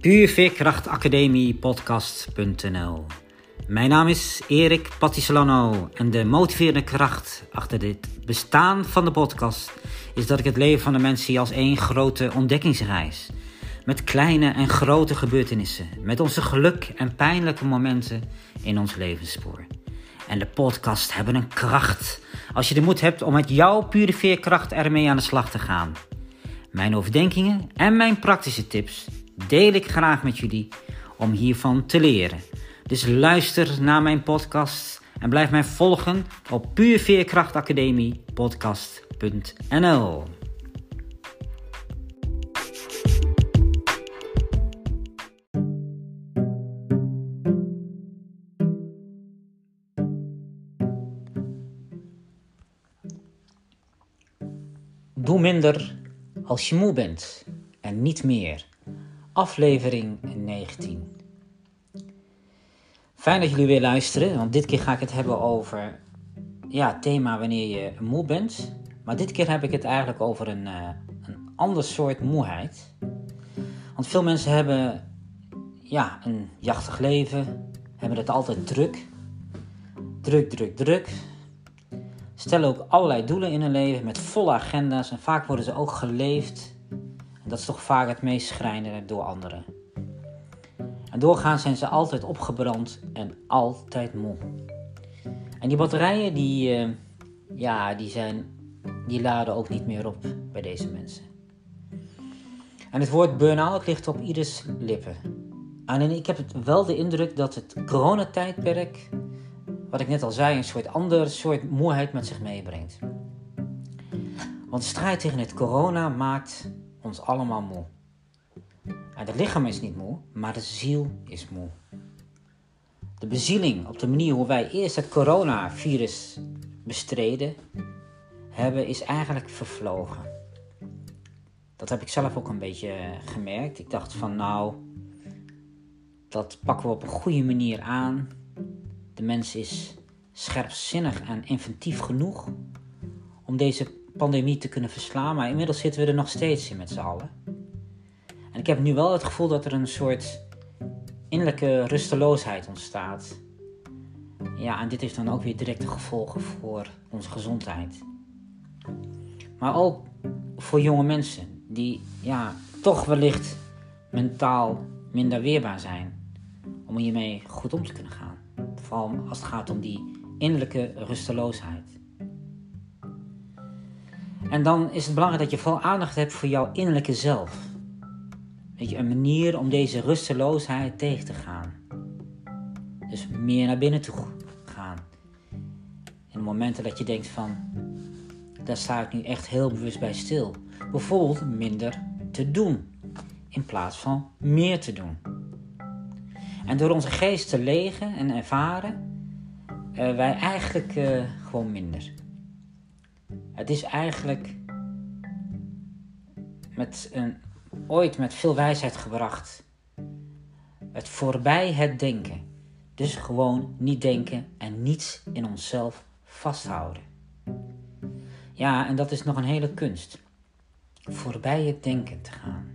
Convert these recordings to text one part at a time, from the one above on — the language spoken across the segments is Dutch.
Puurveerkrachtacademiepodcast.nl Mijn naam is Erik Patisolano en de motiverende kracht achter dit bestaan van de podcast is dat ik het leven van de mensen zie als één grote ontdekkingsreis. Met kleine en grote gebeurtenissen, met onze geluk en pijnlijke momenten in ons levensspoor. En de podcast hebben een kracht als je de moed hebt om met jouw pure veerkracht ermee aan de slag te gaan. Mijn overdenkingen en mijn praktische tips deel ik graag met jullie om hiervan te leren. Dus luister naar mijn podcast en blijf mij volgen op puurveerkrachtacademiepodcast.nl. Doe minder als je moe bent en niet meer. Aflevering 19. Fijn dat jullie weer luisteren, want dit keer ga ik het hebben over ja, het thema wanneer je moe bent. Maar dit keer heb ik het eigenlijk over een, uh, een ander soort moeheid. Want veel mensen hebben ja, een jachtig leven, hebben het altijd druk. Druk, druk, druk. Stellen ook allerlei doelen in hun leven met volle agenda's en vaak worden ze ook geleefd. Dat is toch vaak het meest schrijnende door anderen. En doorgaans zijn ze altijd opgebrand en altijd moe. En die batterijen die, uh, ja, die, zijn, die laden ook niet meer op bij deze mensen. En het woord burn-out ligt op ieders lippen. En ik heb wel de indruk dat het coronatijdperk wat ik net al zei, een soort ander soort moeheid met zich meebrengt. Want de strijd tegen het corona maakt ons allemaal moe. Het lichaam is niet moe, maar de ziel is moe. De bezieling op de manier hoe wij eerst het coronavirus bestreden hebben, is eigenlijk vervlogen. Dat heb ik zelf ook een beetje gemerkt. Ik dacht van nou, dat pakken we op een goede manier aan. De mens is scherpzinnig en inventief genoeg om deze pandemie te kunnen verslaan, maar inmiddels zitten we er nog steeds in met z'n allen. En ik heb nu wel het gevoel dat er een soort innerlijke rusteloosheid ontstaat. Ja, en dit heeft dan ook weer directe gevolgen voor onze gezondheid. Maar ook voor jonge mensen die ja, toch wellicht mentaal minder weerbaar zijn om hiermee goed om te kunnen gaan. Vooral als het gaat om die innerlijke rusteloosheid. En dan is het belangrijk dat je vooral aandacht hebt voor jouw innerlijke zelf. Weet je, een manier om deze rusteloosheid tegen te gaan. Dus meer naar binnen toe gaan. In momenten dat je denkt van, daar sta ik nu echt heel bewust bij stil. Bijvoorbeeld minder te doen in plaats van meer te doen. En door onze geest te legen en ervaren, uh, wij eigenlijk uh, gewoon minder. Het is eigenlijk met een, ooit met veel wijsheid gebracht. Het voorbij het denken. Dus gewoon niet denken en niets in onszelf vasthouden. Ja, en dat is nog een hele kunst. Voorbij het denken te gaan.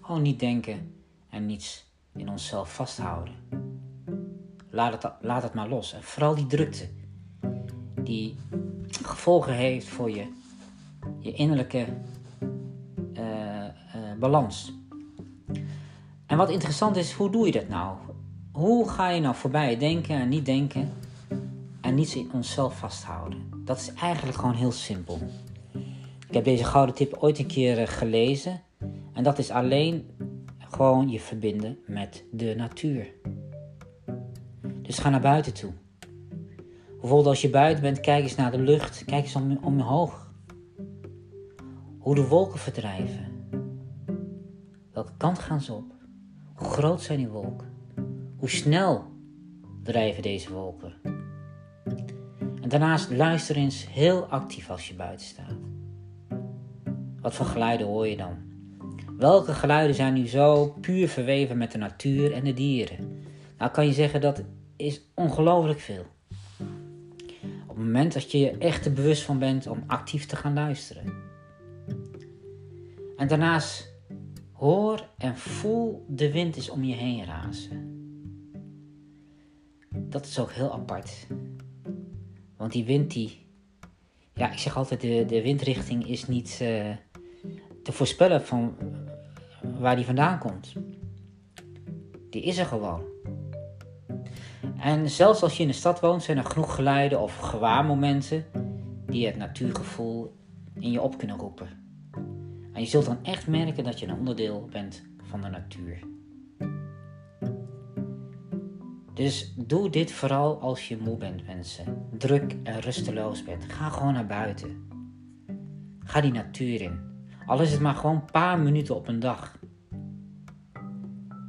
Gewoon niet denken en niets in onszelf vasthouden. Laat het, laat het maar los. En vooral die drukte, die gevolgen heeft voor je, je innerlijke uh, uh, balans. En wat interessant is, hoe doe je dat nou? Hoe ga je nou voorbij denken en niet denken en niets in onszelf vasthouden? Dat is eigenlijk gewoon heel simpel. Ik heb deze gouden tip ooit een keer eh, gelezen. En dat is alleen gewoon je verbinden met de natuur. Dus ga naar buiten toe. Bijvoorbeeld als je buiten bent, kijk eens naar de lucht, kijk eens om, omhoog. Hoe de wolken verdrijven. Welke kant gaan ze op? Hoe groot zijn die wolken? Hoe snel drijven deze wolken? En daarnaast luister eens heel actief als je buiten staat. Wat voor geluiden hoor je dan? Welke geluiden zijn nu zo puur verweven met de natuur en de dieren? Nou kan je zeggen dat is ongelooflijk veel. Op het moment dat je je echt er bewust van bent om actief te gaan luisteren. En daarnaast Hoor en voel de wind eens om je heen razen. Dat is ook heel apart. Want die wind die... Ja, ik zeg altijd, de, de windrichting is niet uh, te voorspellen van waar die vandaan komt. Die is er gewoon. En zelfs als je in de stad woont, zijn er genoeg geluiden of gewaarmomenten die het natuurgevoel in je op kunnen roepen. En je zult dan echt merken dat je een onderdeel bent van de natuur. Dus doe dit vooral als je moe bent, mensen. Druk en rusteloos bent. Ga gewoon naar buiten. Ga die natuur in. Al is het maar gewoon een paar minuten op een dag.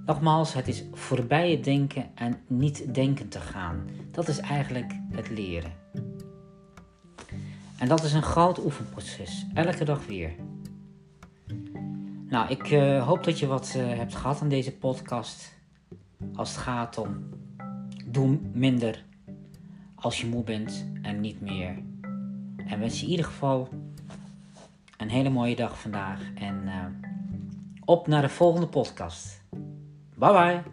Nogmaals, het is voorbij het denken en niet denken te gaan. Dat is eigenlijk het leren. En dat is een groot oefenproces, elke dag weer. Nou, ik uh, hoop dat je wat uh, hebt gehad aan deze podcast. Als het gaat om doe minder als je moe bent en niet meer. En wens je in ieder geval een hele mooie dag vandaag. En uh, op naar de volgende podcast. Bye bye.